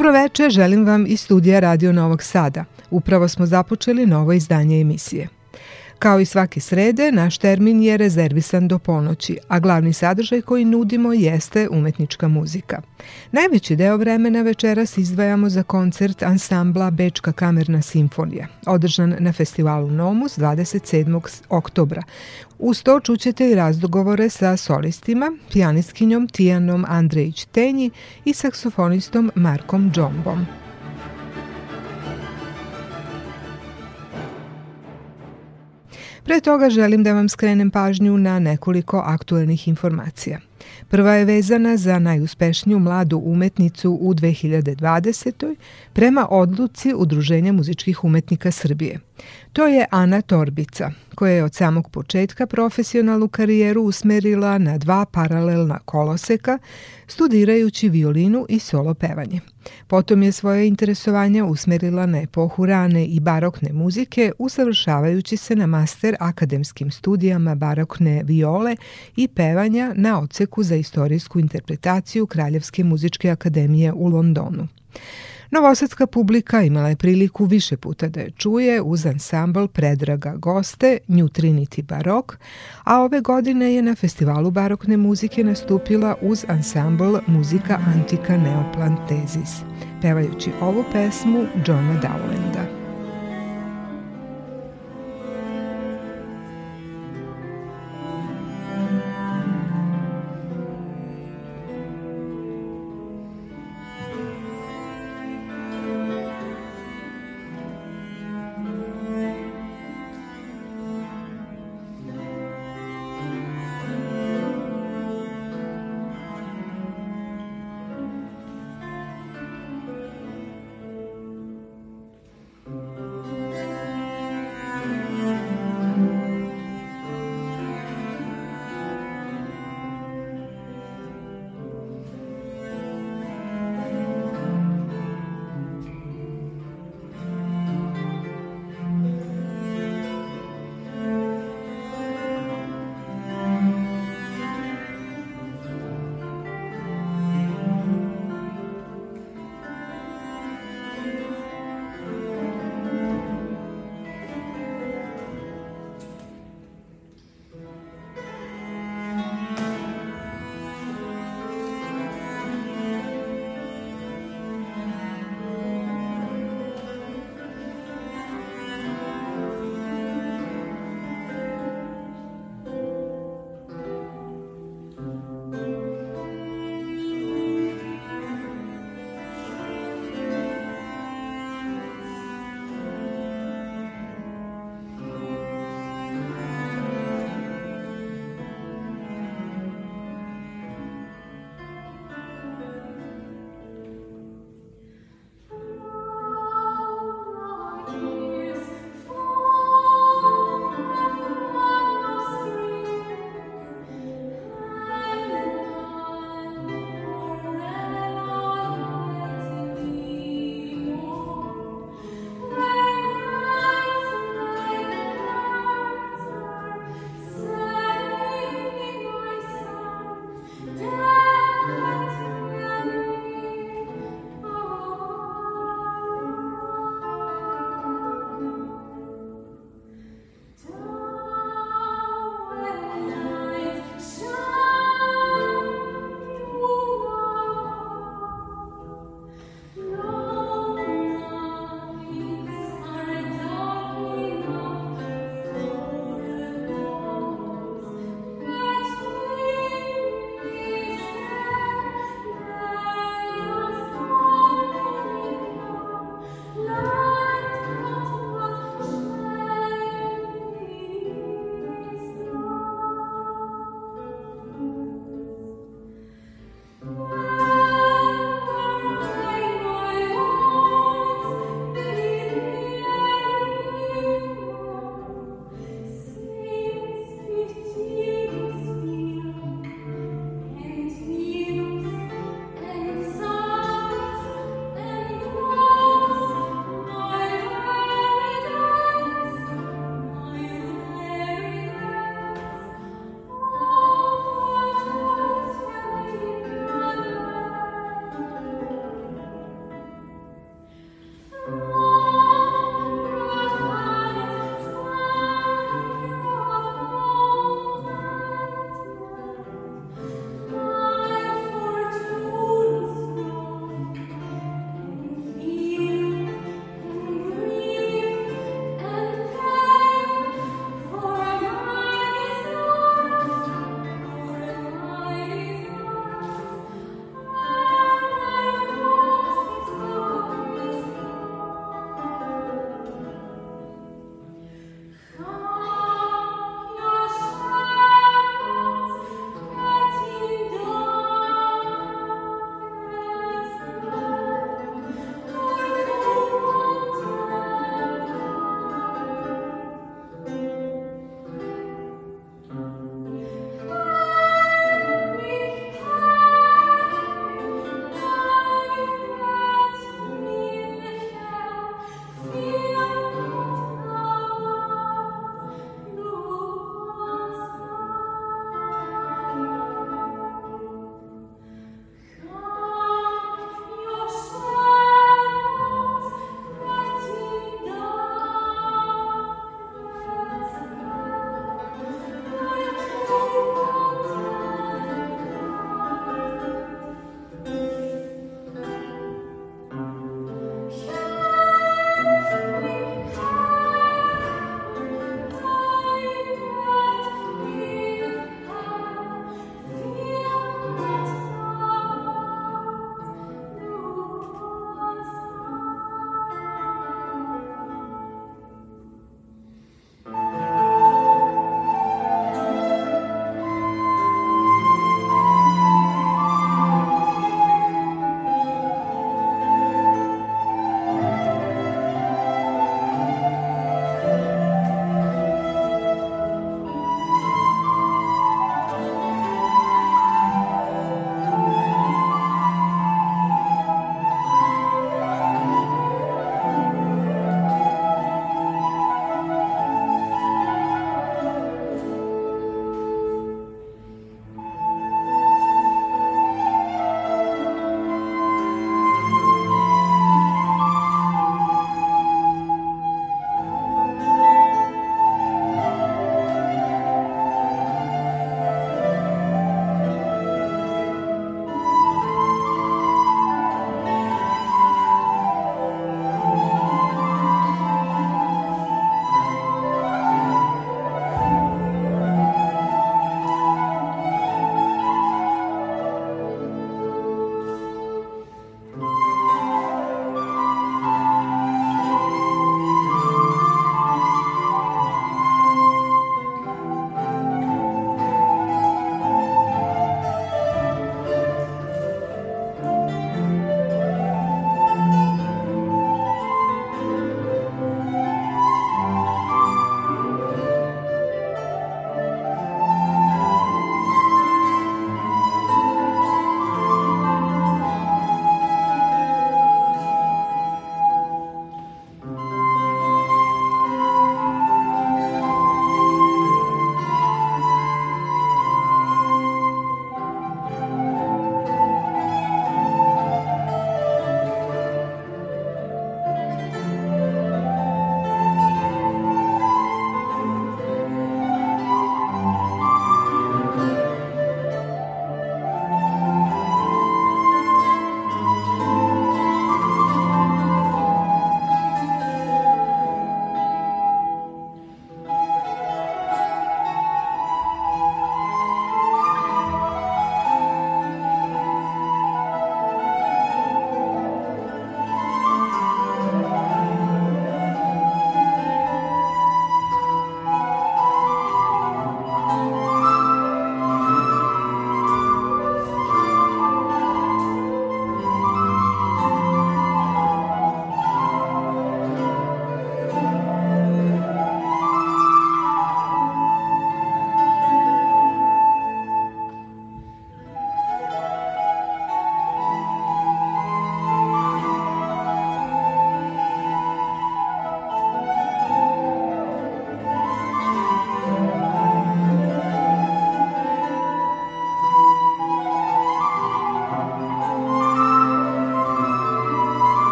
Dobroveče, želim vam iz studija Radio Novog Sada. Upravo smo započeli novo izdanje emisije. Kao i svake srede, naš termin je rezervisan do ponoći, a glavni sadržaj koji nudimo jeste umetnička muzika. Najveći deo vremena večeras izdvajamo za koncert ansambla Bečka kamerna simfonija, održan na festivalu Nomus 27. oktobra. Uz to čućete i razdogovore sa solistima, pijanistkinjom Tijanom Andrejić-Tenji i saksofonistom Markom Džombom. Pre toga želim da vam skrenem pažnju na nekoliko aktuelnih informacija. Prva je vezana za najuspešniju mladu umetnicu u 2020. prema odluci Udruženja muzičkih umetnika Srbije. To je Ana Torbica, koja je od samog početka profesionalnu karijeru usmerila na dva paralelna koloseka, studirajući violinu i solo pevanje. Potom je svoje interesovanja usmerila na epohu rane i barokne muzike, usavršavajući se na master akademskim studijama barokne viole i pevanja na odseku za istorijsku interpretaciju Kraljevske muzičke akademije u Londonu. Novosadska publika imala je priliku više puta da je čuje uz ansambl Predraga Goste, New Trinity Barok, a ove godine je na festivalu barokne muzike nastupila uz ansambl Muzika Antika Neoplantesis, pevajući ovu pesmu Johna Dowlanda.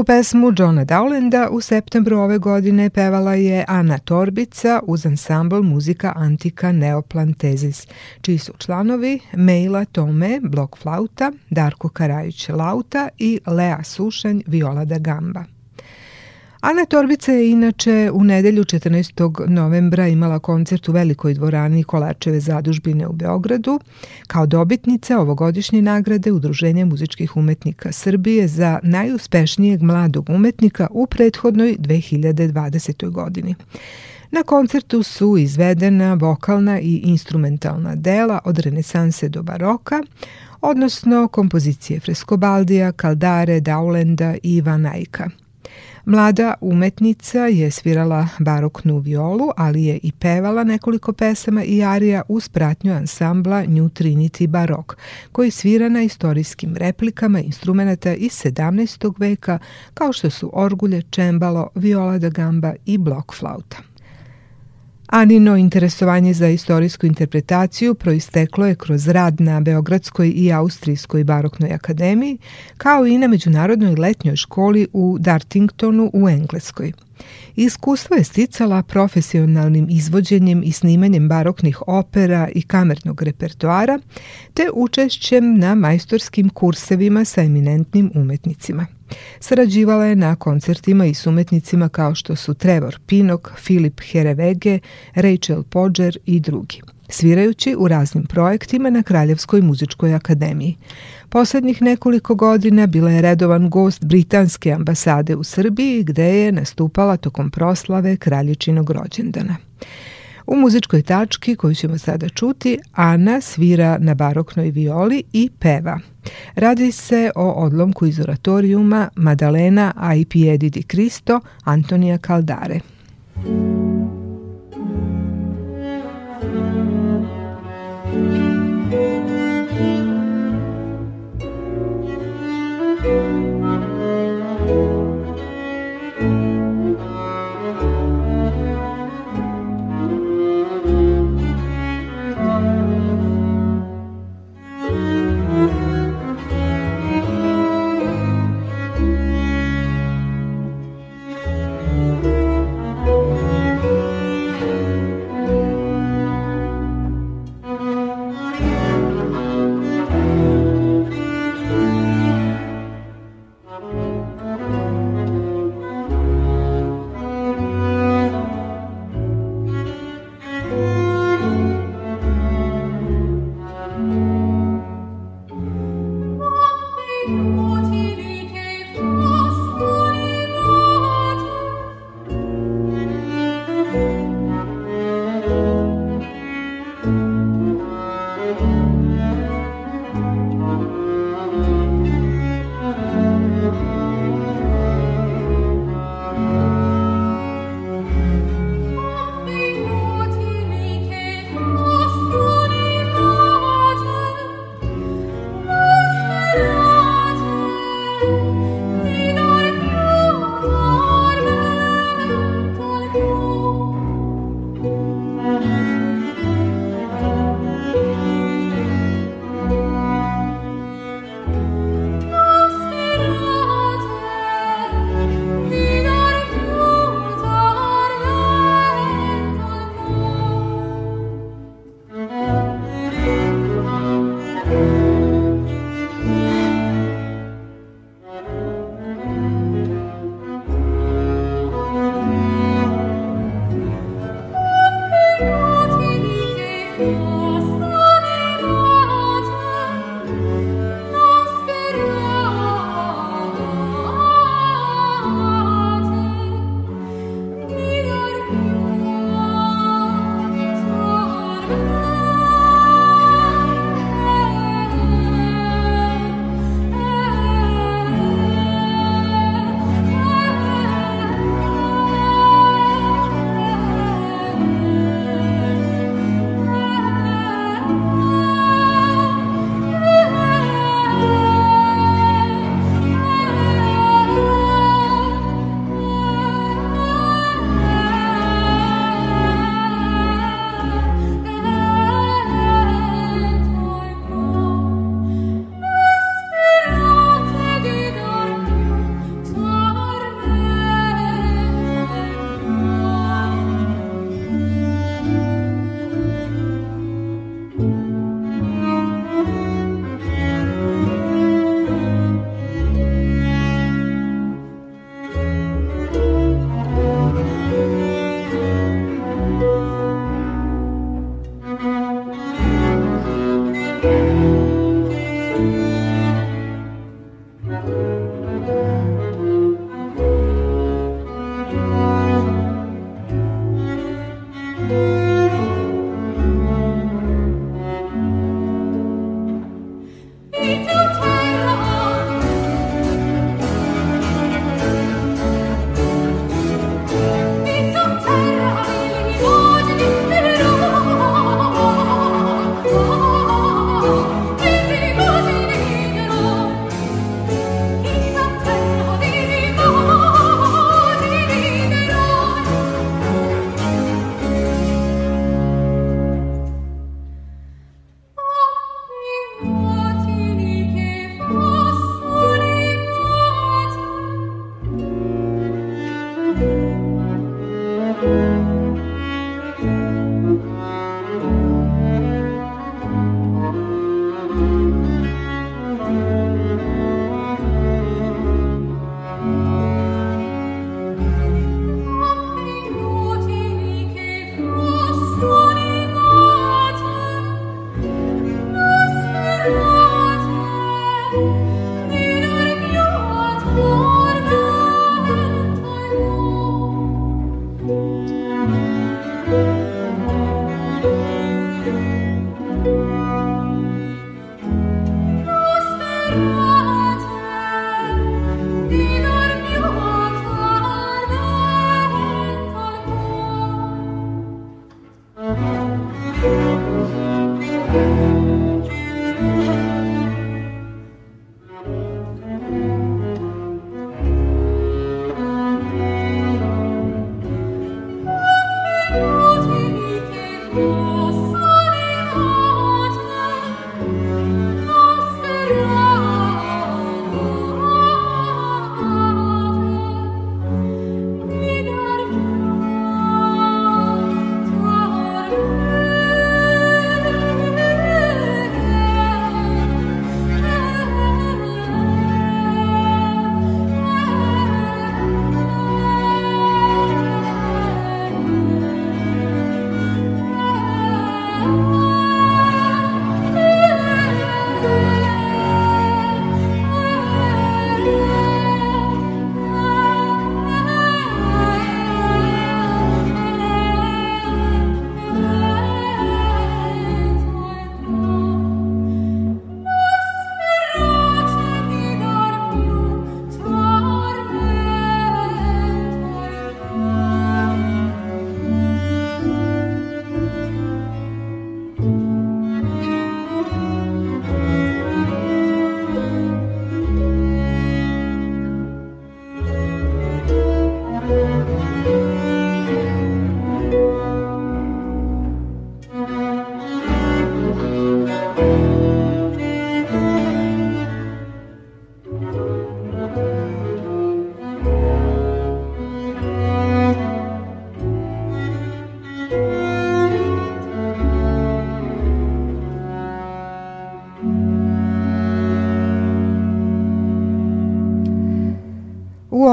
Ovu pesmu Johna Dowlanda u septembru ove godine pevala je Ana Torbica uz ansambl muzika Antika Neoplantezis, čiji su članovi Mejla Tome, blok flauta, Darko Karajić lauta i Lea Sušanj, viola da gamba. Ana Torbica je inače u nedelju 14. novembra imala koncert u velikoj dvorani Kolačeve zadužbine u Beogradu kao dobitnica ovogodišnje nagrade Udruženja muzičkih umetnika Srbije za najuspešnijeg mladog umetnika u prethodnoj 2020. godini. Na koncertu su izvedena vokalna i instrumentalna dela od renesanse do baroka, odnosno kompozicije Frescobaldija, Kaldare, Daulenda i Van Eycka. Mlada umetnica je svirala baroknu violu, ali je i pevala nekoliko pesama i arija uz pratnju ansambla New Trinity Barok, koji svira na istorijskim replikama instrumenta iz 17. veka, kao što su orgulje, čembalo, viola da gamba i blok flauta. Anino interesovanje za istorijsku interpretaciju proisteklo je kroz rad na Beogradskoj i Austrijskoj baroknoj akademiji, kao i na Međunarodnoj letnjoj školi u Dartingtonu u Engleskoj. Iskustvo je sticala profesionalnim izvođenjem i snimanjem baroknih opera i kamernog repertoara, te učešćem na majstorskim kursevima sa eminentnim umetnicima. Sarađivala je na koncertima i s umetnicima kao što su Trevor Pinok, Filip Herevege, Rachel Podger i drugi svirajući u raznim projektima na Kraljevskoj muzičkoj akademiji. Poslednjih nekoliko godina bila je redovan gost Britanske ambasade u Srbiji gde je nastupala tokom proslave kraljičinog rođendana. U muzičkoj tački koju ćemo sada čuti, Ana svira na baroknoj violi i peva. Radi se o odlomku iz oratorijuma Madalena a i Piedi di Cristo Antonija Kaldare.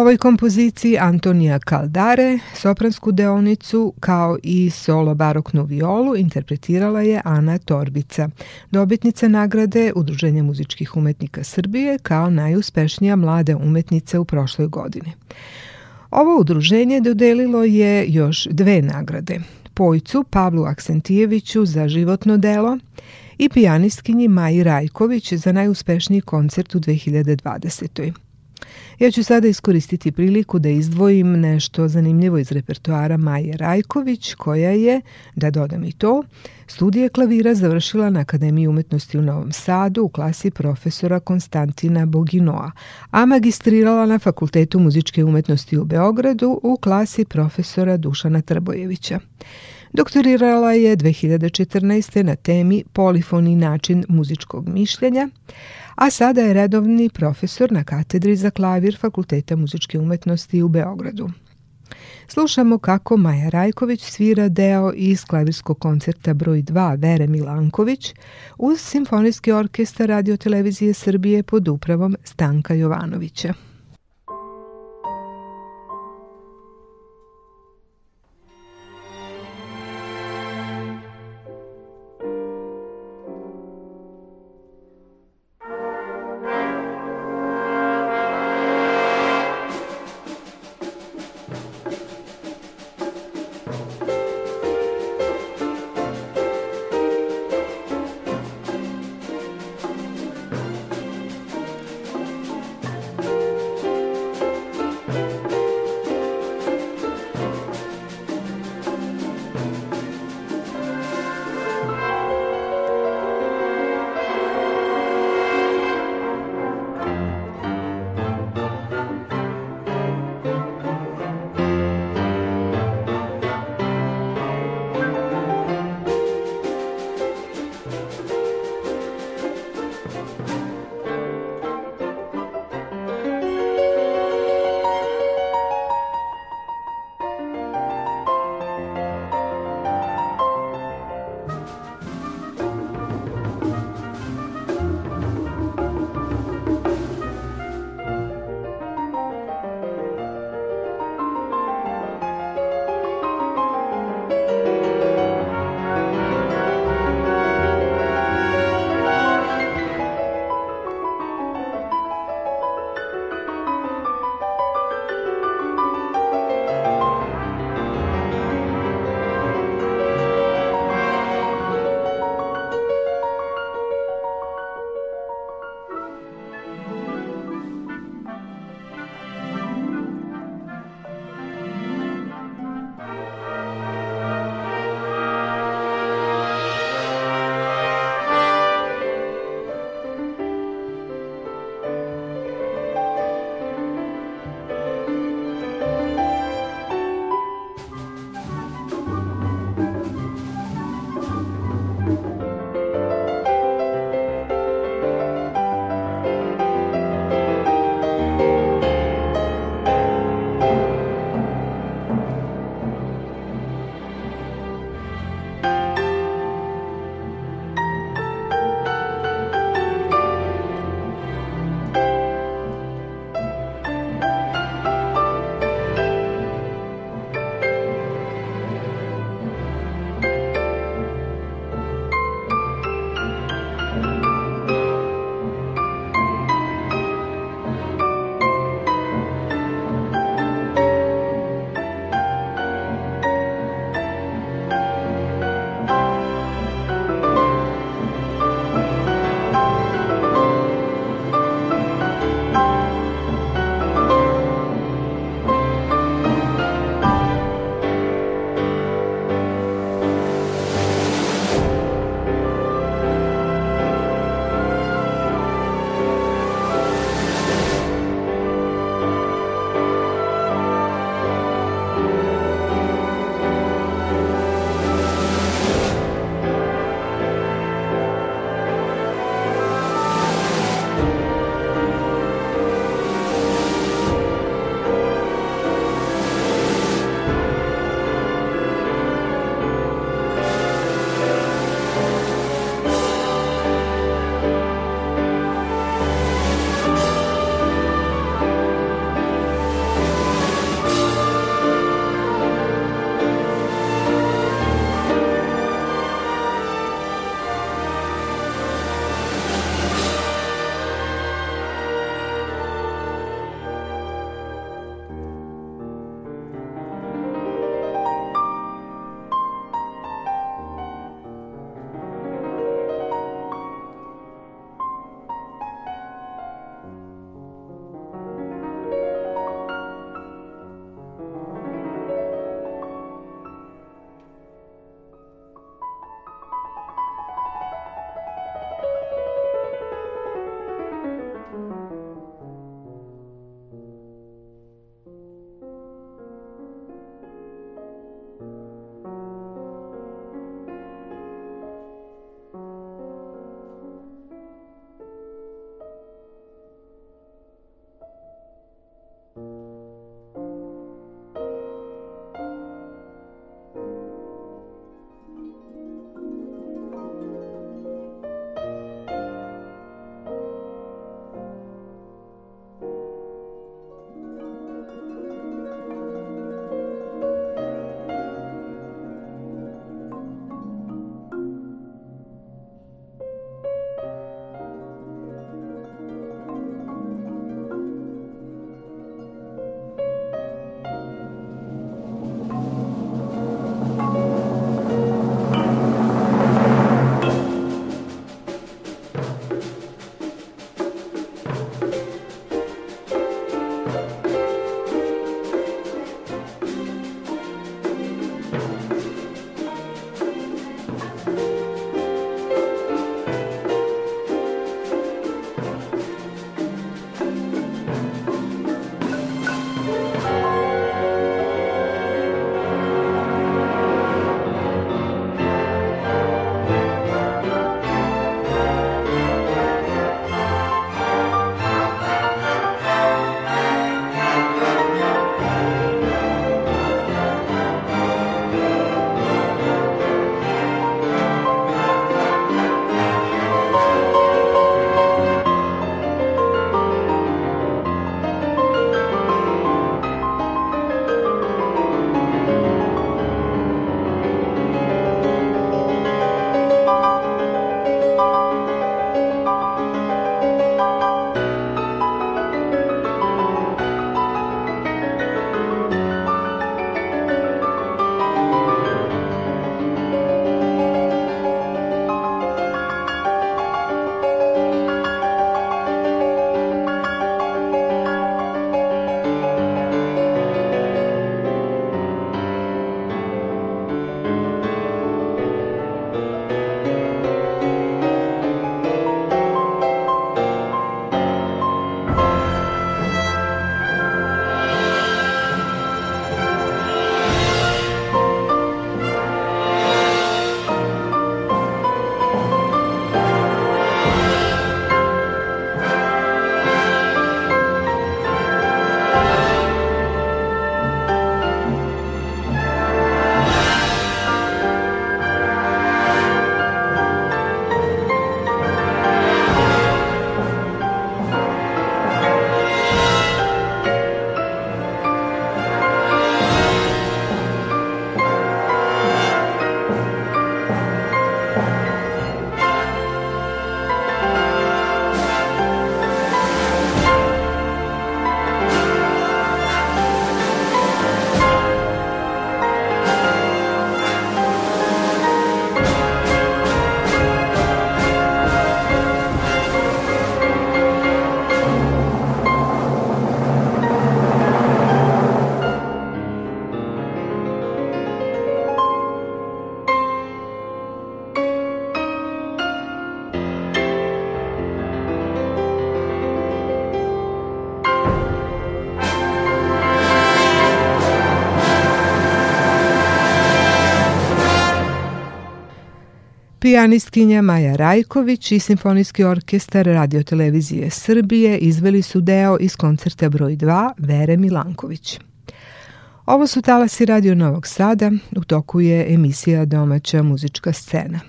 Ovoj kompoziciji Antonija Kaldare sopransku deonicu kao i solo baroknu violu interpretirala je Ana Torbica, dobitnica nagrade Udruženja muzičkih umetnika Srbije kao najuspešnija mlada umetnica u prošloj godini. Ovo udruženje dodelilo je još dve nagrade. Pojcu Pavlu Aksentijeviću za životno delo i pijanistkinji Maji Rajković za najuspešniji koncert u 2020. Ja ću sada iskoristiti priliku da izdvojim nešto zanimljivo iz repertoara Maje Rajković, koja je, da dodam i to, studije klavira završila na Akademiji umetnosti u Novom Sadu u klasi profesora Konstantina Boginoa, a magistrirala na Fakultetu muzičke umetnosti u Beogradu u klasi profesora Dušana Trbojevića. Doktorirala je 2014. na temi Polifoni način muzičkog mišljenja, a sada je redovni profesor na katedri za klavir Fakulteta muzičke umetnosti u Beogradu. Slušamo kako Maja Rajković svira deo iz klavirskog koncerta broj 2 Vere Milanković uz Simfonijski orkestar Radio Televizije Srbije pod upravom Stanka Jovanovića. Pijanistkinja Maja Rajković i Simfonijski orkestar radiotelevizije Srbije izveli su deo iz koncerta broj 2 Vere Milanković. Ovo su talasi Radio Novog Sada, u toku je emisija Domaća muzička scena.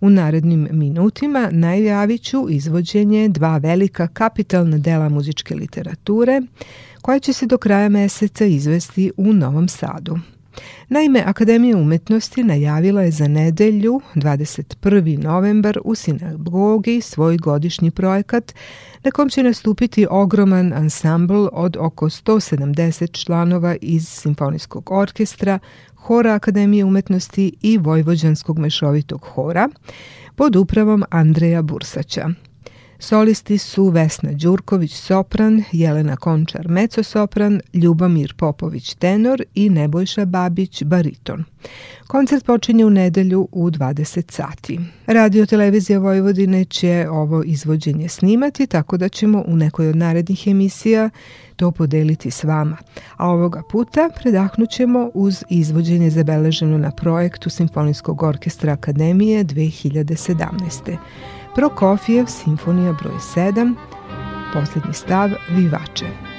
U narednim minutima najavit ću izvođenje dva velika kapitalna dela muzičke literature, koja će se do kraja meseca izvesti u Novom Sadu. Naime, Akademija umetnosti najavila je za nedelju, 21. novembar, u sinagogi svoj godišnji projekat na kom će nastupiti ogroman ansambl od oko 170 članova iz Simfonijskog orkestra, Hora Akademije umetnosti i Vojvođanskog mešovitog hora pod upravom Andreja Bursaća. Solisti su Vesna Đurković sopran, Jelena Končar mecosopran, Ljubomir Popović tenor i Nebojša Babić bariton. Koncert počinje u nedelju u 20 sati. Radio Televizija Vojvodine će ovo izvođenje snimati, tako da ćemo u nekoj od narednih emisija to podeliti s vama. A ovoga puta predahnućemo uz izvođenje zabeleženo na projektu Simfonijskog orkestra Akademije 2017. Prokofijev Simfonija broj 7, posljednji stav Vivače.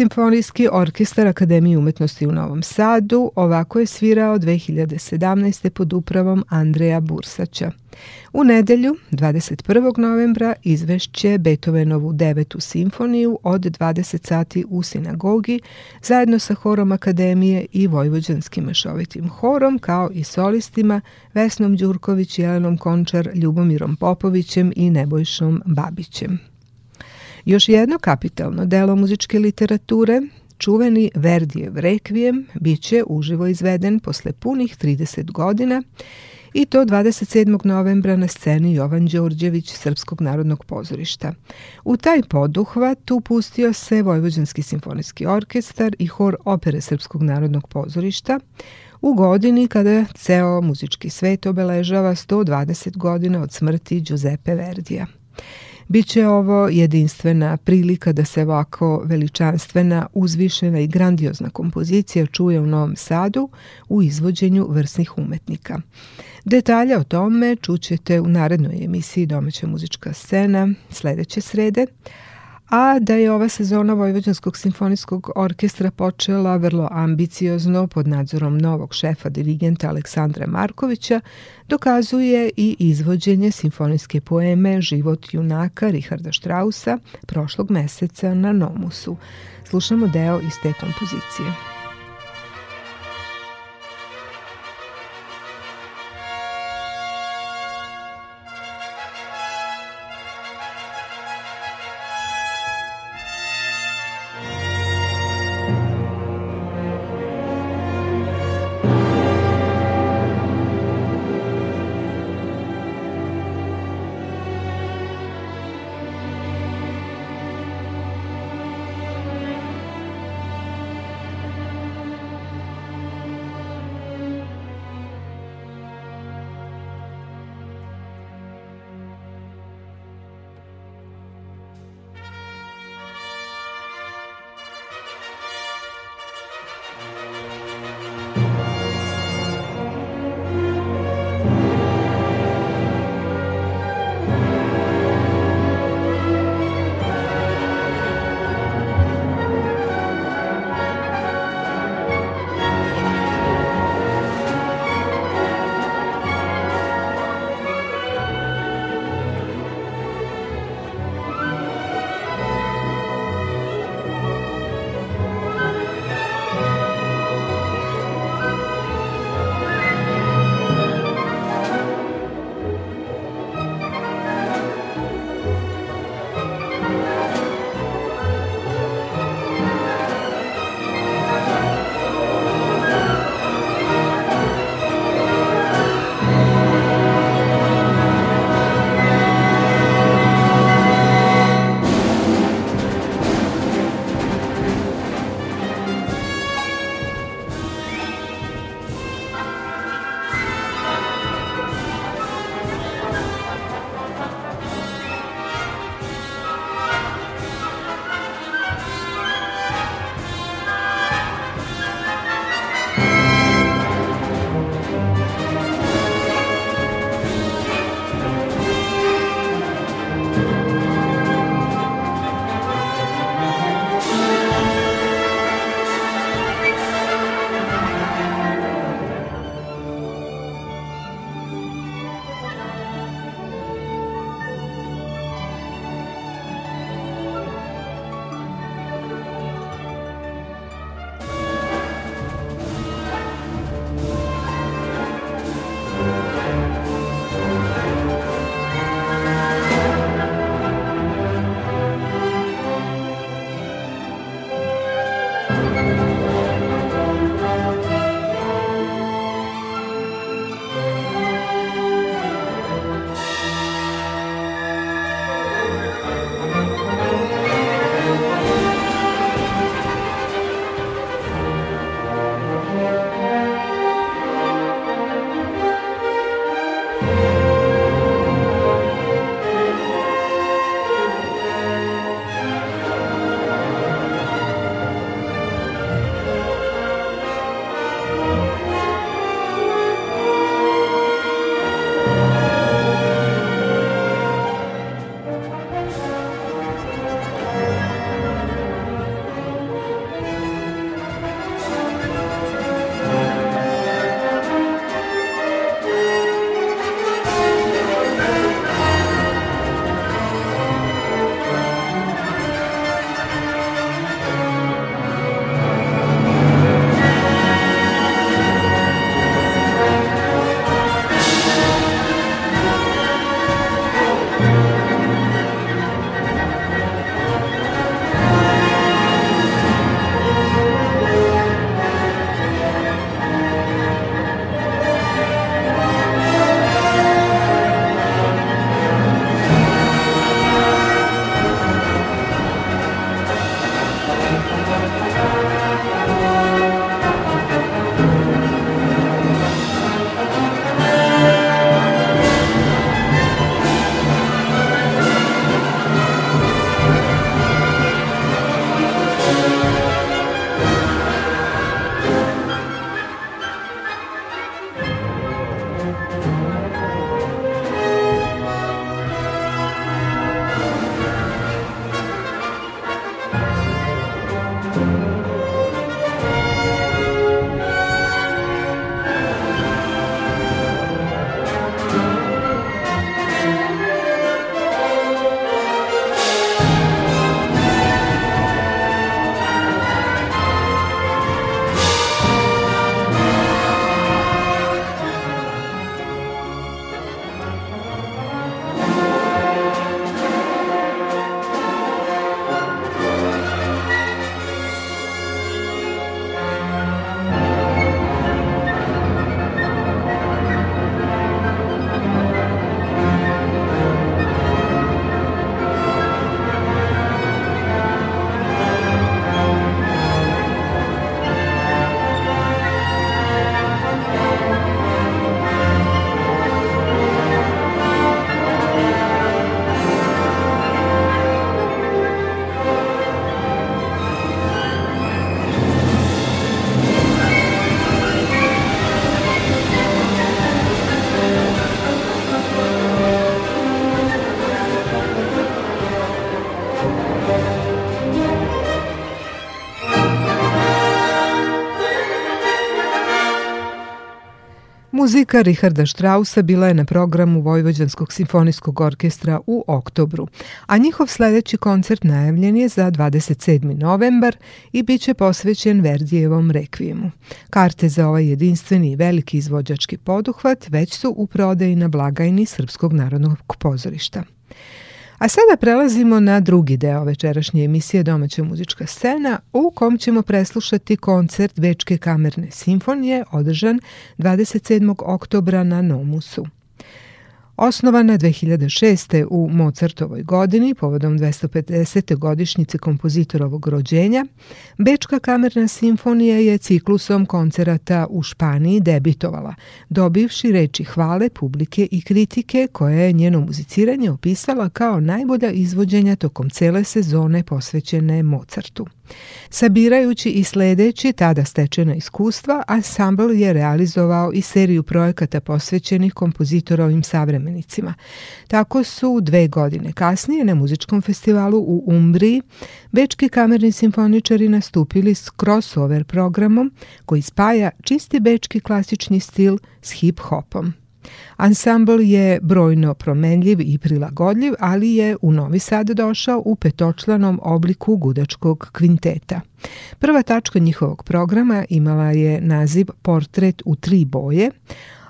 Simfonijski orkestar Akademije umetnosti u Novom Sadu ovako je svirao 2017. pod upravom Andreja Bursaća. U nedelju, 21. novembra, izvešće Beethovenovu devetu simfoniju od 20 sati u sinagogi zajedno sa horom Akademije i Vojvođanskim mešovitim horom kao i solistima Vesnom Đurković, Jelenom Končar, Ljubomirom Popovićem i Nebojšom Babićem. Još jedno kapitalno delo muzičke literature, čuveni Verdijev rekvijem, bit će uživo izveden posle punih 30 godina i to 27. novembra na sceni Jovan Đorđević Srpskog narodnog pozorišta. U taj poduhvat upustio se Vojvođanski simfonijski orkestar i hor opere Srpskog narodnog pozorišta u godini kada ceo muzički svet obeležava 120 godina od smrti Giuseppe Verdija. Biće ovo jedinstvena prilika da se ovako veličanstvena, uzvišena i grandiozna kompozicija čuje u Novom Sadu u izvođenju vrsnih umetnika. Detalje o tome čućete u narednoj emisiji Domaća muzička scena sledeće srede, a da je ova sezona Vojvođanskog simfonijskog orkestra počela vrlo ambiciozno pod nadzorom novog šefa dirigenta Aleksandra Markovića, dokazuje i izvođenje simfonijske poeme Život junaka Richarda Strausa prošlog meseca na Nomusu. Slušamo deo iz te kompozicije. Muzika Richarda Strausa bila je na programu Vojvođanskog simfonijskog orkestra u oktobru, a njihov sledeći koncert najavljen je za 27. novembar i bit će posvećen Verdijevom rekvijemu. Karte za ovaj jedinstveni i veliki izvođački poduhvat već su u prodaji na blagajni Srpskog narodnog pozorišta. A sada prelazimo na drugi deo večerašnje emisije Domaća muzička scena u kom ćemo preslušati koncert Večke kamerne simfonije održan 27. oktobra na Nomusu. Osnovana 2006. u Mozartovoj godini, povodom 250. godišnjice kompozitorovog rođenja, Bečka kamerna simfonija je ciklusom koncerata u Španiji debitovala, dobivši reči hvale publike i kritike koje je njeno muziciranje opisala kao najbolja izvođenja tokom cele sezone posvećene Mozartu. Sabirajući i sledeći tada stečena iskustva, ansambl je realizovao i seriju projekata posvećenih kompozitorovim savremenicima. Tako su dve godine kasnije na muzičkom festivalu u Umbriji Bečki kamerni simfoničari nastupili s crossover programom koji spaja čisti bečki klasični stil s hip-hopom. Ansambl je brojno promenljiv i prilagodljiv, ali je u Novi Sad došao u petočlanom obliku gudačkog kvinteta. Prva tačka njihovog programa imala je naziv Portret u tri boje,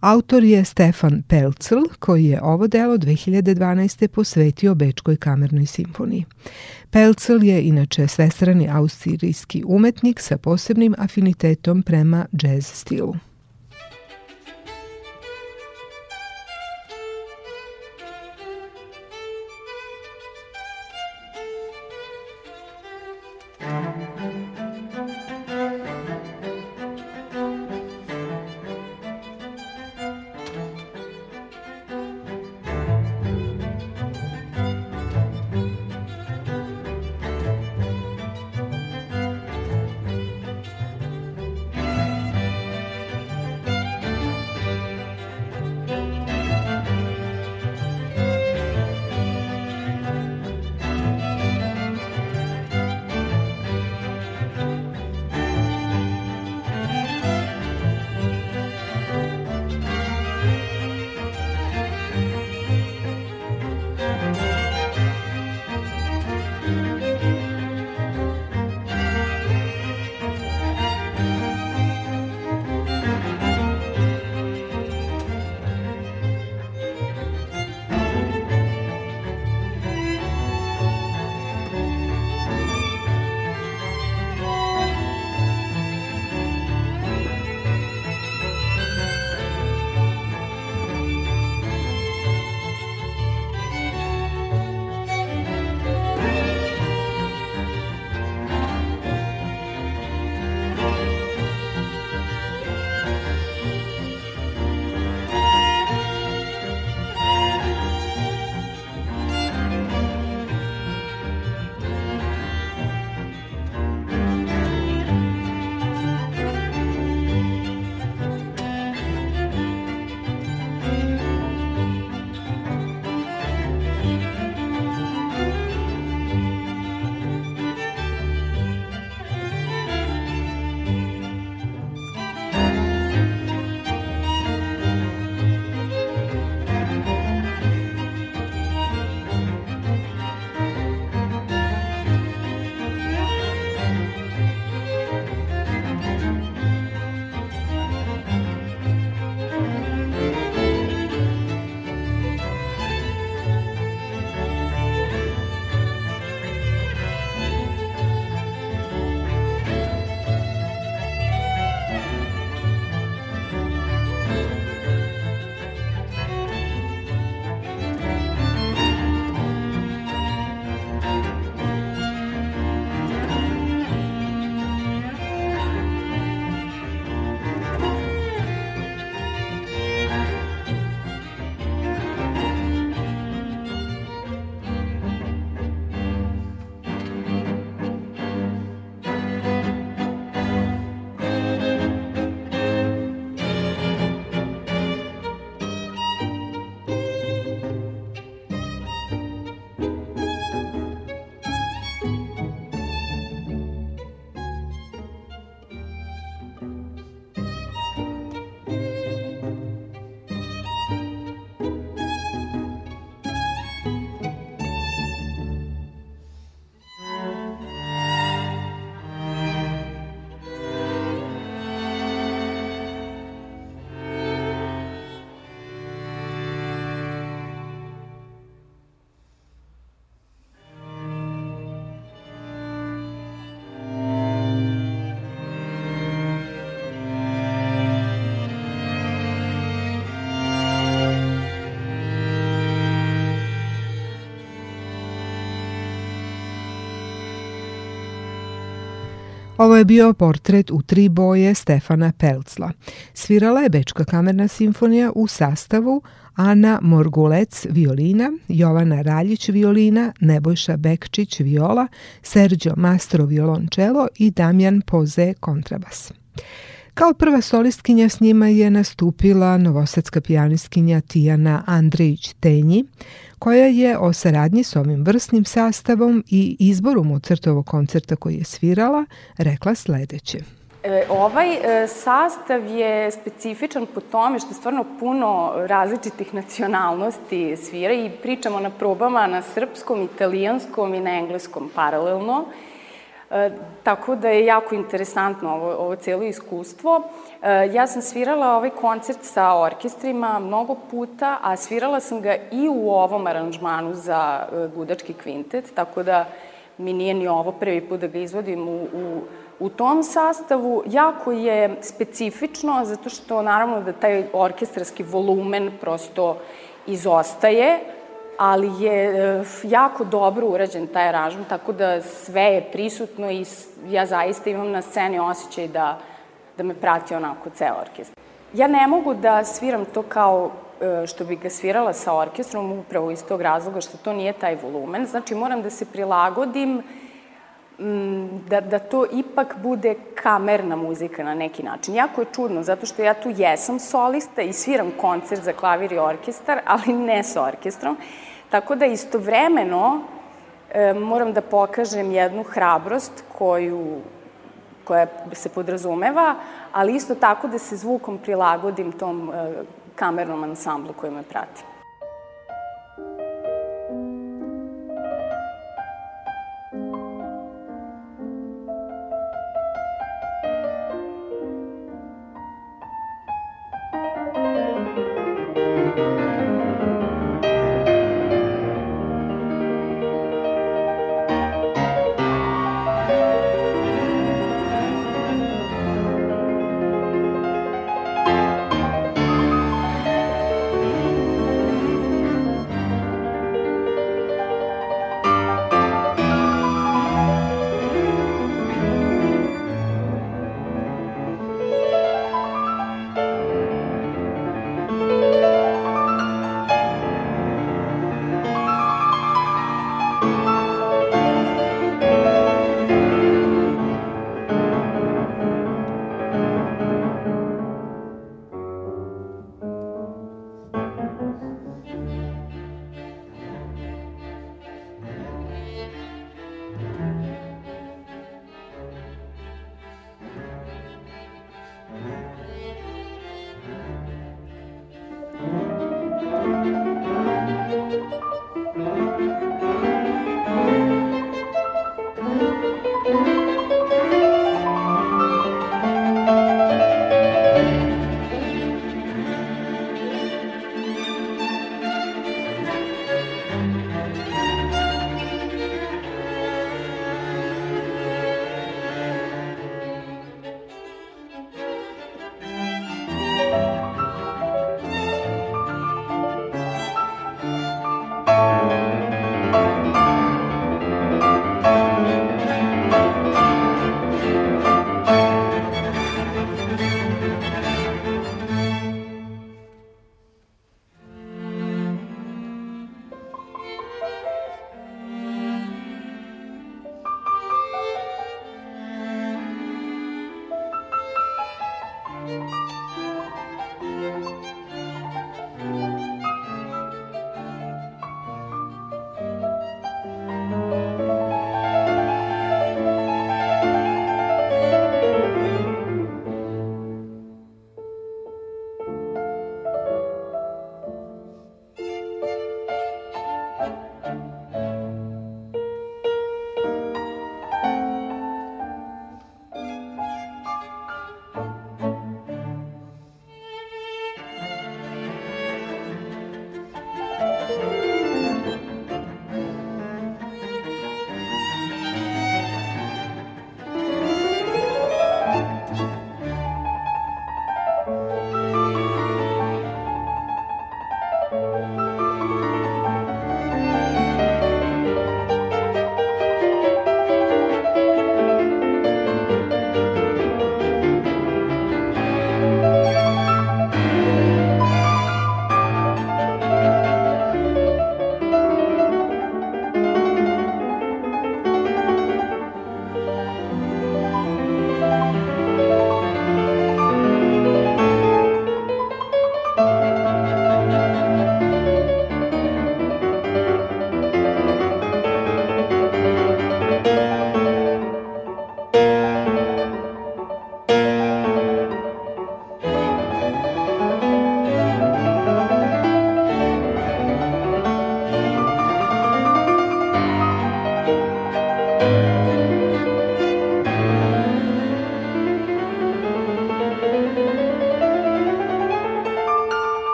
Autor je Stefan Pelcl, koji je ovo delo 2012. posvetio Bečkoj kamernoj simfoniji. Pelcl je inače svestrani austrijski umetnik sa posebnim afinitetom prema jazz stilu. Ovo je bio portret u tri boje Stefana Pelcla. Svirala je Bečka kamerna simfonija u sastavu Ana Morgulec violina, Jovana Raljić violina, Nebojša Bekčić viola, Sergio Mastro violončelo i Damjan Poze kontrabas. Kao prva solistkinja s njima je nastupila novosadska pijanistkinja Tijana Andrejić-Tenji, koja je o saradnji s ovim vrsnim sastavom i izboru Mozartovog koncerta koji je svirala rekla sledeće. E, ovaj e, sastav je specifičan po tome što stvarno puno različitih nacionalnosti svira i pričamo na probama na srpskom, italijanskom i na engleskom paralelno. E, tako da je jako interesantno ovo, ovo celo iskustvo. E, ja sam svirala ovaj koncert sa orkestrima mnogo puta, a svirala sam ga i u ovom aranžmanu za e, gudački kvintet, tako da mi nije ni ovo prvi put da ga izvodim u, u, u tom sastavu. Jako je specifično, zato što naravno da taj orkestarski volumen prosto izostaje, ali je e, jako dobro urađen taj aranžman, tako da sve je prisutno i ja zaista imam na sceni osjećaj da, da me prati onako ceo orkestar. Ja ne mogu da sviram to kao e, što bi ga svirala sa orkestrom, upravo iz tog razloga što to nije taj volumen. Znači, moram da se prilagodim da, da to ipak bude kamerna muzika na neki način. Jako je čudno, zato što ja tu jesam solista i sviram koncert za klavir i orkestar, ali ne sa orkestrom. Tako da istovremeno e, moram da pokažem jednu hrabrost koju, koja se podrazumeva, ali isto tako da se zvukom prilagodim tom e, kamernom ansamblu koji me prati.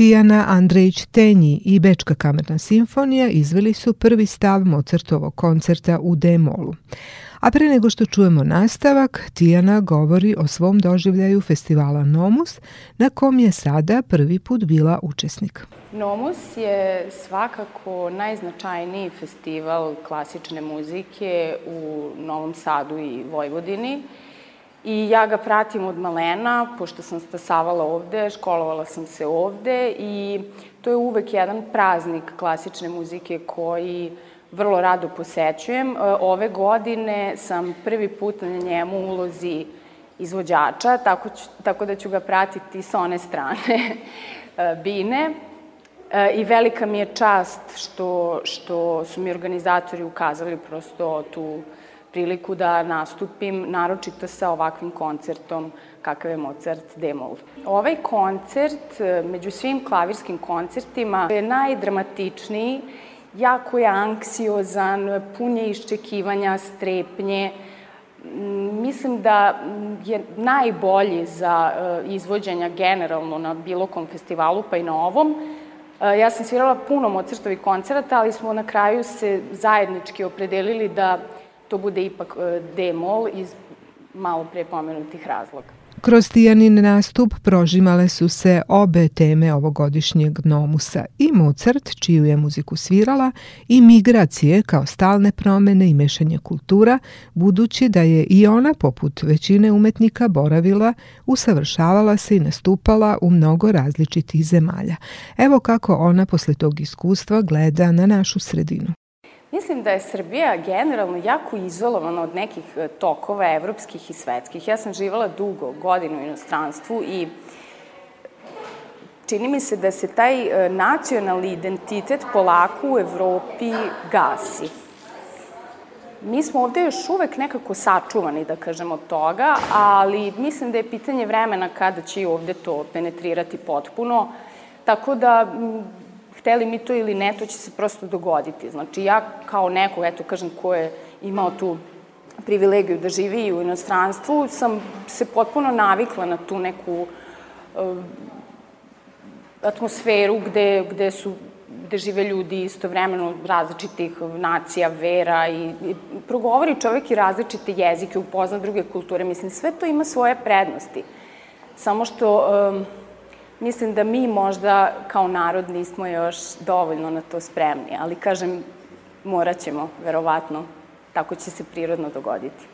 Tijana Andrejić Tenji i Bečka kamerna simfonija izveli su prvi stav Mozartovog koncerta u D-molu. A pre nego što čujemo nastavak, Tijana govori o svom doživljaju festivala Nomus, na kom je sada prvi put bila učesnik. Nomus je svakako najznačajniji festival klasične muzike u Novom Sadu i Vojvodini. I ja ga pratim od malena, pošto sam stasavala ovde, školovala sam se ovde i to je uvek jedan praznik klasične muzike koji vrlo rado posećujem. E, ove godine sam prvi put na njemu ulozi izvođača, tako, ću, tako da ću ga pratiti sa one strane e, bine. E, I velika mi je čast što, što su mi organizatori ukazali prosto tu priliku da nastupim, naročito sa ovakvim koncertom kakav je Mozart D-moll. Ovaj koncert, među svim klavirskim koncertima, je najdramatičniji jako je anksiozan, pun je iščekivanja, strepnje. Mislim da je najbolji za e, izvođenja generalno na bilo kom festivalu, pa i na ovom. E, ja sam svirala puno Mozartovih koncerata, ali smo na kraju se zajednički opredelili da to bude ipak e, D-mol iz malo pre pomenutih razloga. Kroz Tijanin nastup prožimale su se obe teme ovogodišnjeg Nomusa i Mozart, čiju je muziku svirala, i migracije kao stalne promene i mešanje kultura, budući da je i ona, poput većine umetnika, boravila, usavršavala se i nastupala u mnogo različitih zemalja. Evo kako ona posle tog iskustva gleda na našu sredinu. Mislim da je Srbija generalno jako izolovana od nekih e, tokova evropskih i svetskih. Ja sam živala dugo, godinu u inostranstvu i čini mi se da se taj e, nacionalni identitet polako u Evropi gasi. Mi smo ovde još uvek nekako sačuvani, da kažemo, od toga, ali mislim da je pitanje vremena kada će i ovde to penetrirati potpuno. Tako da hteli mi to ili ne, to će se prosto dogoditi. Znači, ja kao neko, eto, kažem, ko je imao tu privilegiju da živi u inostranstvu, sam se potpuno navikla na tu neku uh, atmosferu gde, gde su gde žive ljudi istovremeno različitih nacija, vera i, i progovori čovek i različite jezike, upozna druge kulture. Mislim, sve to ima svoje prednosti. Samo što um, Mislim da mi možda kao narod nismo još dovoljno na to spremni, ali kažem, morat ćemo, verovatno, tako će se prirodno dogoditi.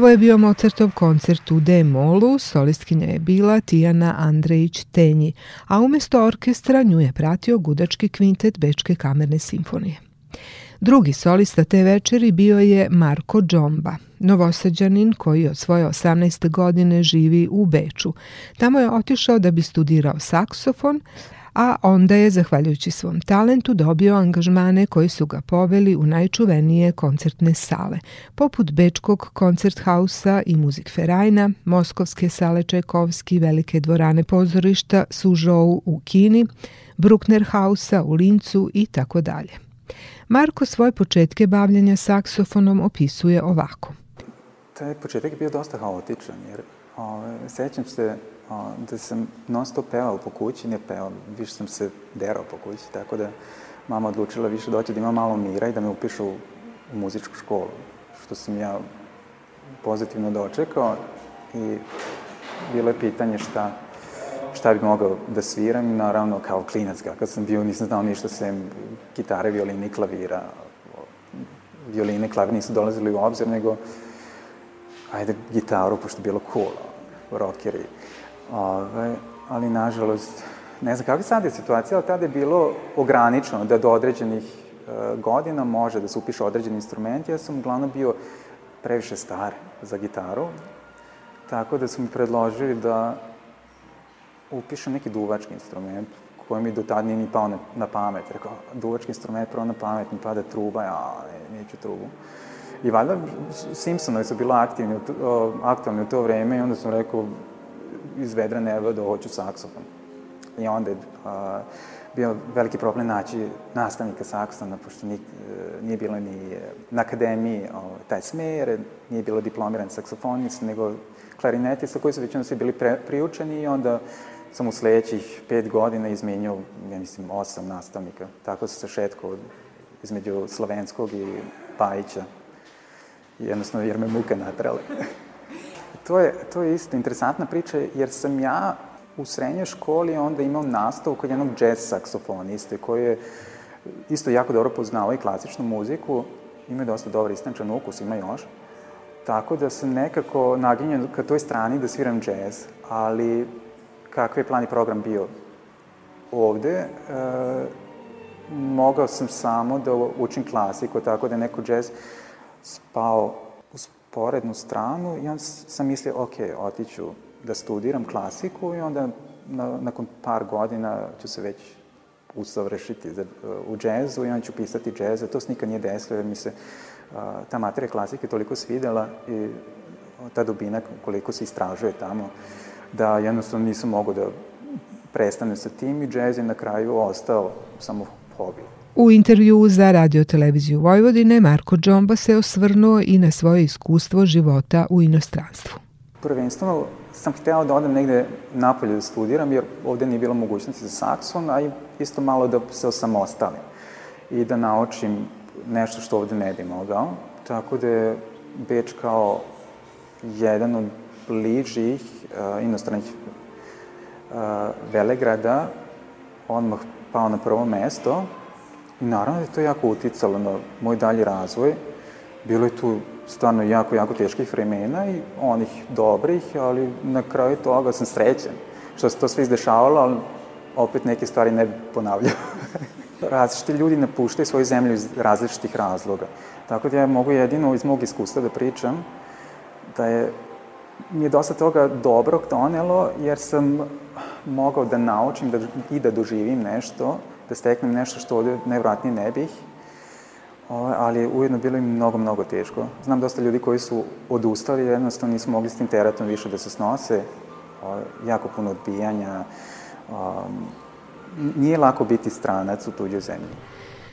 Ovo je bio Mozartov koncert u D-molu, solistkinja je bila Tijana Andrejić-Tenji, a umesto orkestra nju je pratio gudački kvintet Bečke kamerne simfonije. Drugi solista te večeri bio je Marko Džomba, novosađanin koji od svoje 18. godine živi u Beču. Tamo je otišao da bi studirao saksofon, a onda je, zahvaljujući svom talentu, dobio angažmane koji su ga poveli u najčuvenije koncertne sale, poput Bečkog koncert hausa i Muzik Ferajna, Moskovske sale Čajkovski, Velike dvorane pozorišta, Sužou u Kini, Bruckner hausa u Lincu i tako dalje. Marko svoje početke bavljanja saksofonom opisuje ovako. Taj početak je bio dosta haotičan, jer o, ovaj, sećam se o, da sam non stop pevao po kući, ne pevao, više sam se derao po kući, tako da mama odlučila više doći da ima malo mira i da me upišu u, muzičku školu, što sam ja pozitivno dočekao i bilo je pitanje šta, šta bi mogao da sviram, naravno kao klinac, kakav sam bio, nisam znao ništa sem gitare, violine i klavira. Violine i klavir nisu dolazili u obzir, nego ajde gitaru, pošto je bilo cool, rockeri. Ove, ali, nažalost, ne znam kakva sad je situacija, ali tada je bilo ograničeno da do određenih e, godina može da se upiše određeni instrument. Ja sam uglavnom bio previše star za gitaru, tako da su mi predložili da upišem neki duvački instrument koji mi do tada nije ni pao na, na pamet. Rekao, duvački instrument prvo na pamet, mi pada truba, ja ne, neću trubu. I valjda Simpsonovi su bila aktivni, aktualni u to vreme i onda sam rekao, iz vedra neba da hoću saksofon. I onda je a, bio veliki problem naći nastavnika saksofona, pošto nije, nije bilo ni na akademiji o, taj smer, nije bilo diplomiran saksofonist, nego klarinetista koji su većinom svi bili pre, priučeni i onda sam u sledećih pet godina izmenio, ja mislim, osam nastavnika. Tako se šetko između slovenskog i Pajića. Jednostavno, jer me muke natrale. to, je, to je isto interesantna priča, jer sam ja u srednjoj školi onda imao nastavu kod jednog jazz saksofoniste, koji je isto jako dobro poznao i klasičnu muziku, ima dosta dobar istančan ukus, ima još. Tako da sam nekako naginjen ka toj strani da sviram džez, ali kakav je plan i program bio ovde, e, mogao sam samo da učim klasiku, tako da je neko džez spao u sporednu stranu i onda sam mislio, ok, otiću da studiram klasiku i onda na, nakon par godina ću se već usavršiti za, u džezu i onda ću pisati džeze. To se nikad nije desilo jer mi se a, ta materija klasike toliko svidela i ta dubina koliko se istražuje tamo da jednostavno nisam mogao da prestanem sa tim i džez je na kraju ostao samo hobi. U intervju za radio televiziju Vojvodine Marko Džomba se osvrnuo i na svoje iskustvo života u inostranstvu. Prvenstveno sam hteo da odem negde napolje da studiram, jer ovde nije bilo mogućnosti za sakson, a isto malo da se osamostalim i da naučim nešto što ovde ne bi mogao. Tako da je Beč kao jedan od bližih uh, inostranih uh, velegrada odmah pao na prvo mesto naravno da je to jako uticalo na moj dalji razvoj. Bilo je tu stvarno jako, jako teških vremena i onih dobrih, ali na kraju toga sam srećen što se to sve izdešavalo, ali opet neke stvari ne ponavljao. Različiti ljudi napuštaju svoju zemlju iz različitih razloga. Tako da ja mogu jedino iz mog iskustva da pričam da je mi je dosta toga dobrog donelo, jer sam mogao da naučim da, i da doživim nešto, da steknem nešto što ovde nevratnije ne bih, ali ujedno bilo im mnogo, mnogo teško. Znam dosta ljudi koji su odustali, jednostavno nisu mogli s tim teratom više da se snose, jako puno odbijanja, nije lako biti stranac u tuđoj zemlji.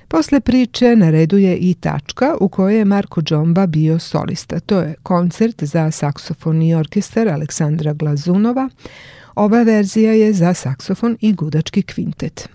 Posle priče na redu je i tačka u kojoj je Marko Džomba bio solista. To je koncert za saksofon i orkestar Aleksandra Glazunova. Ova verzija je za saksofon i gudački kvintet.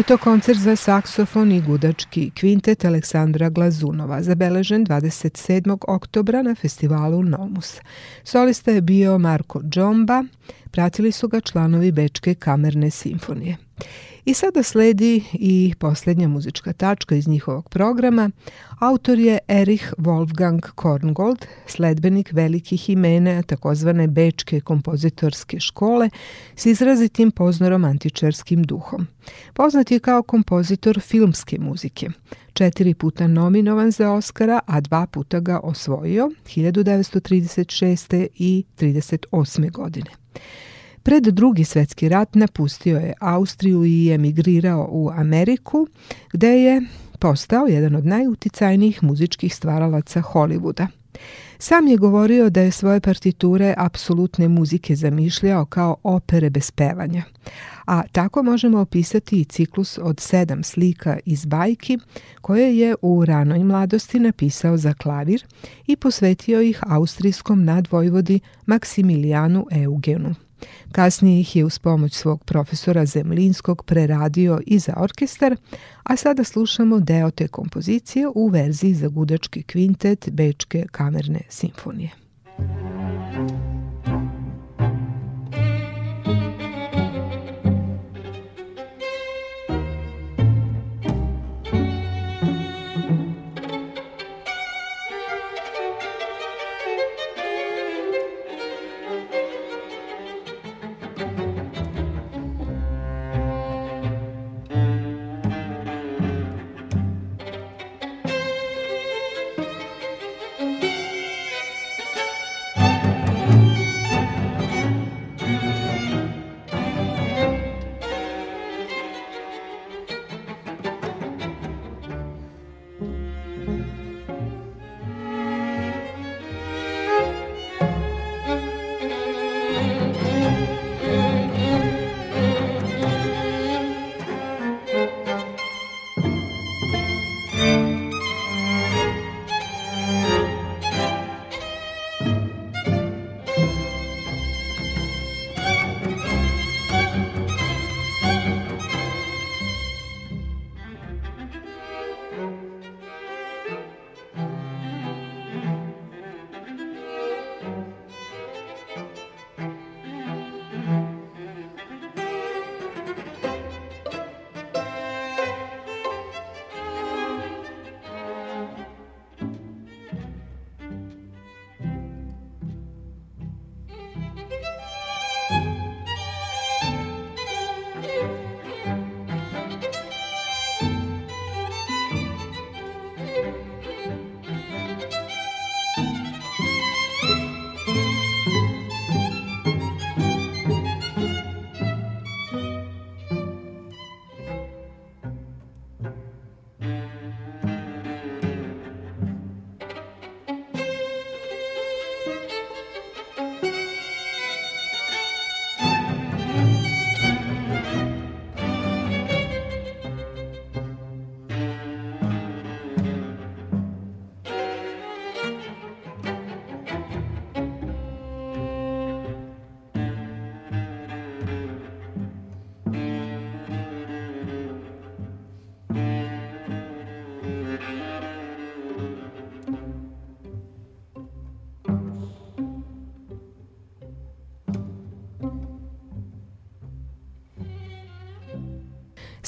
Je to koncert za saksofon i gudački kvintet Aleksandra Glazunova, zabeležen 27. oktobra na festivalu Nomus. Solista je bio Marko Džomba, pratili su ga članovi Bečke kamerne simfonije. I sada sledi i posljednja muzička tačka iz njihovog programa. Autor je Erich Wolfgang Korngold, sledbenik velikih imena takozvane Bečke kompozitorske škole s izrazitim poznoromantičarskim duhom. Poznat je kao kompozitor filmske muzike. Četiri puta nominovan za Oscara, a dva puta ga osvojio 1936. i 38. godine. Pred drugi svetski rat napustio je Austriju i emigrirao u Ameriku, gde je postao jedan od najuticajnijih muzičkih stvaralaca Hollywooda. Sam je govorio da je svoje partiture apsolutne muzike zamišljao kao opere bez pevanja. A tako možemo opisati i ciklus od sedam slika iz bajki koje je u ranoj mladosti napisao za klavir i posvetio ih austrijskom nadvojvodi Maksimilijanu Eugenu. Kasnije ih je uz pomoć svog profesora Zemlinskog preradio i za orkestar, a sada slušamo deo te kompozicije u verziji za gudački kvintet Bečke kamerne simfonije.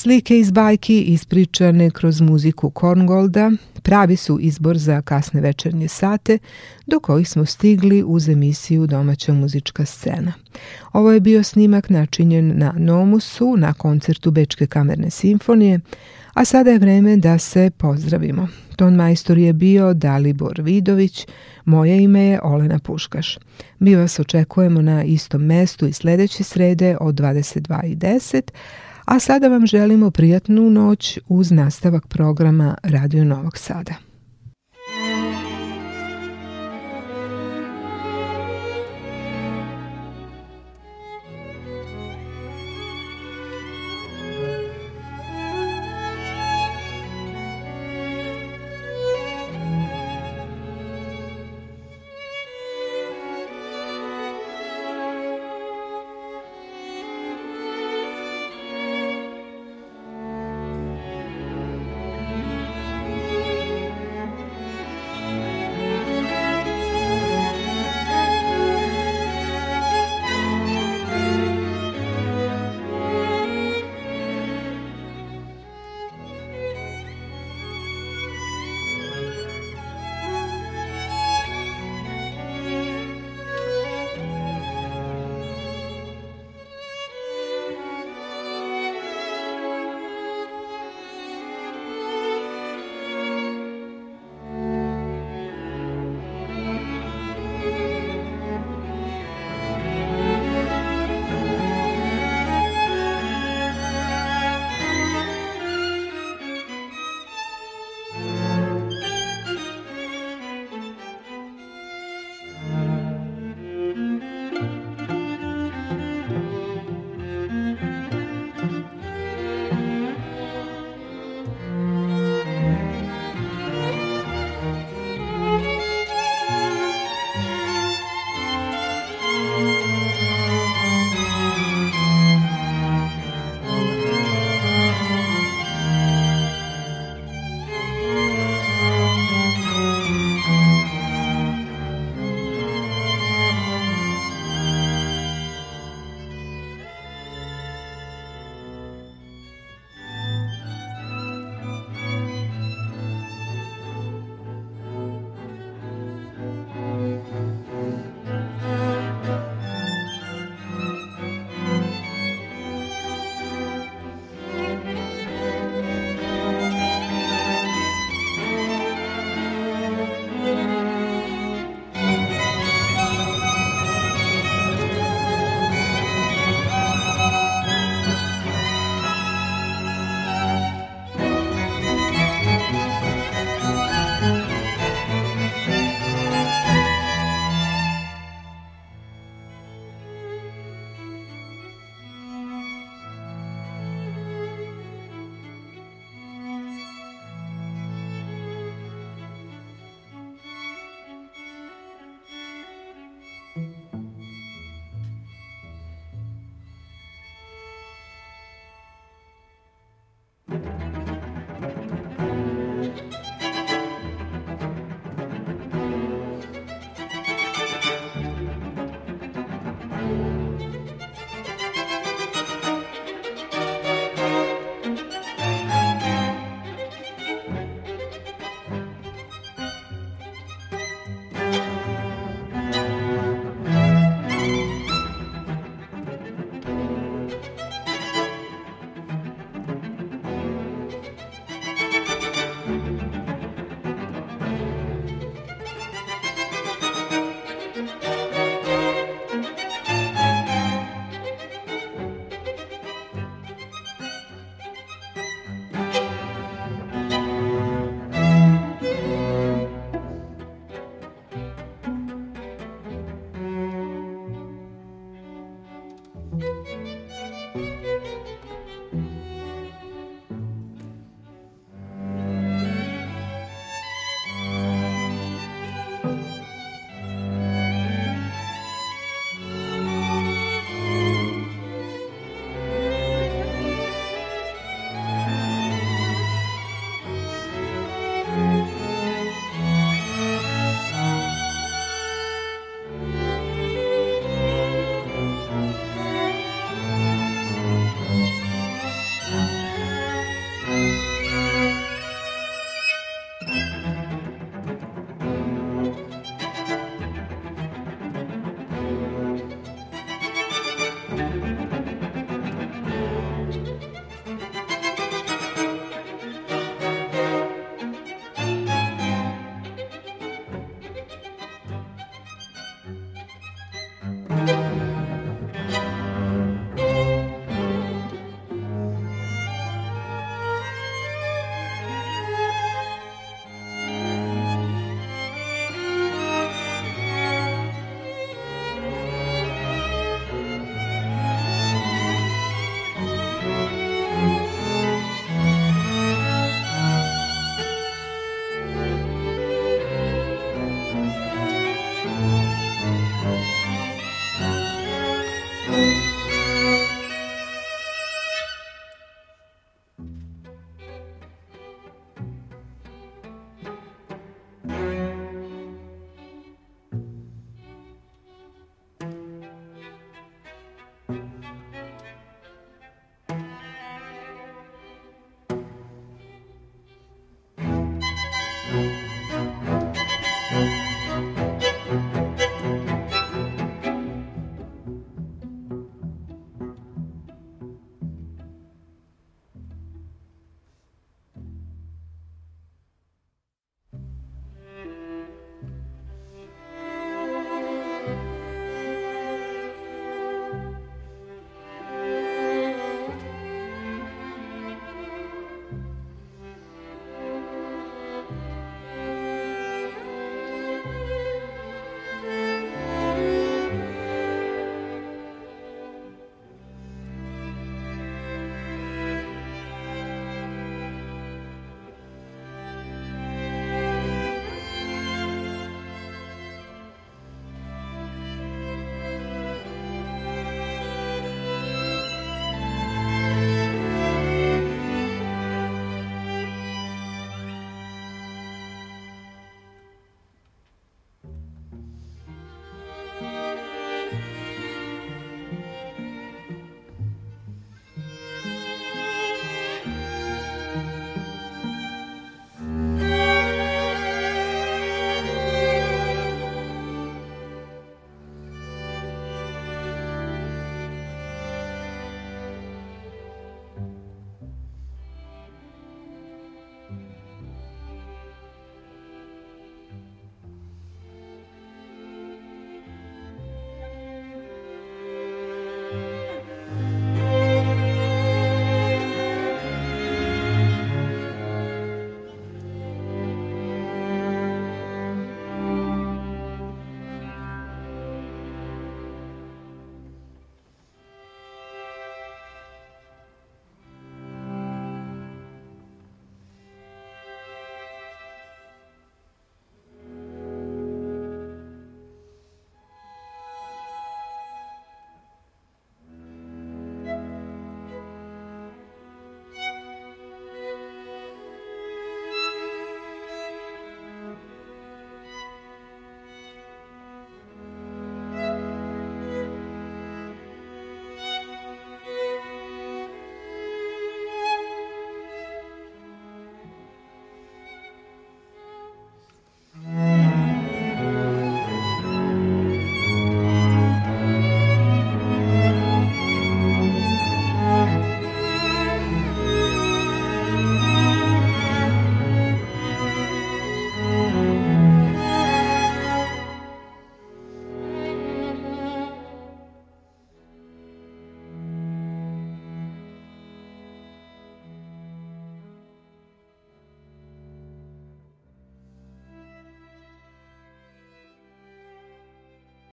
Slike iz bajki ispričane kroz muziku Korngolda pravi su izbor za kasne večernje sate do kojih smo stigli uz emisiju Domaća muzička scena. Ovo je bio snimak načinjen na Nomusu na koncertu Bečke kamerne simfonije, a sada je vreme da se pozdravimo. Ton majstor je bio Dalibor Vidović, moje ime je Olena Puškaš. Mi vas očekujemo na istom mestu i sledeće srede od 22.10, a sada vam želimo prijatnu noć uz nastavak programa Radio Novog Sada.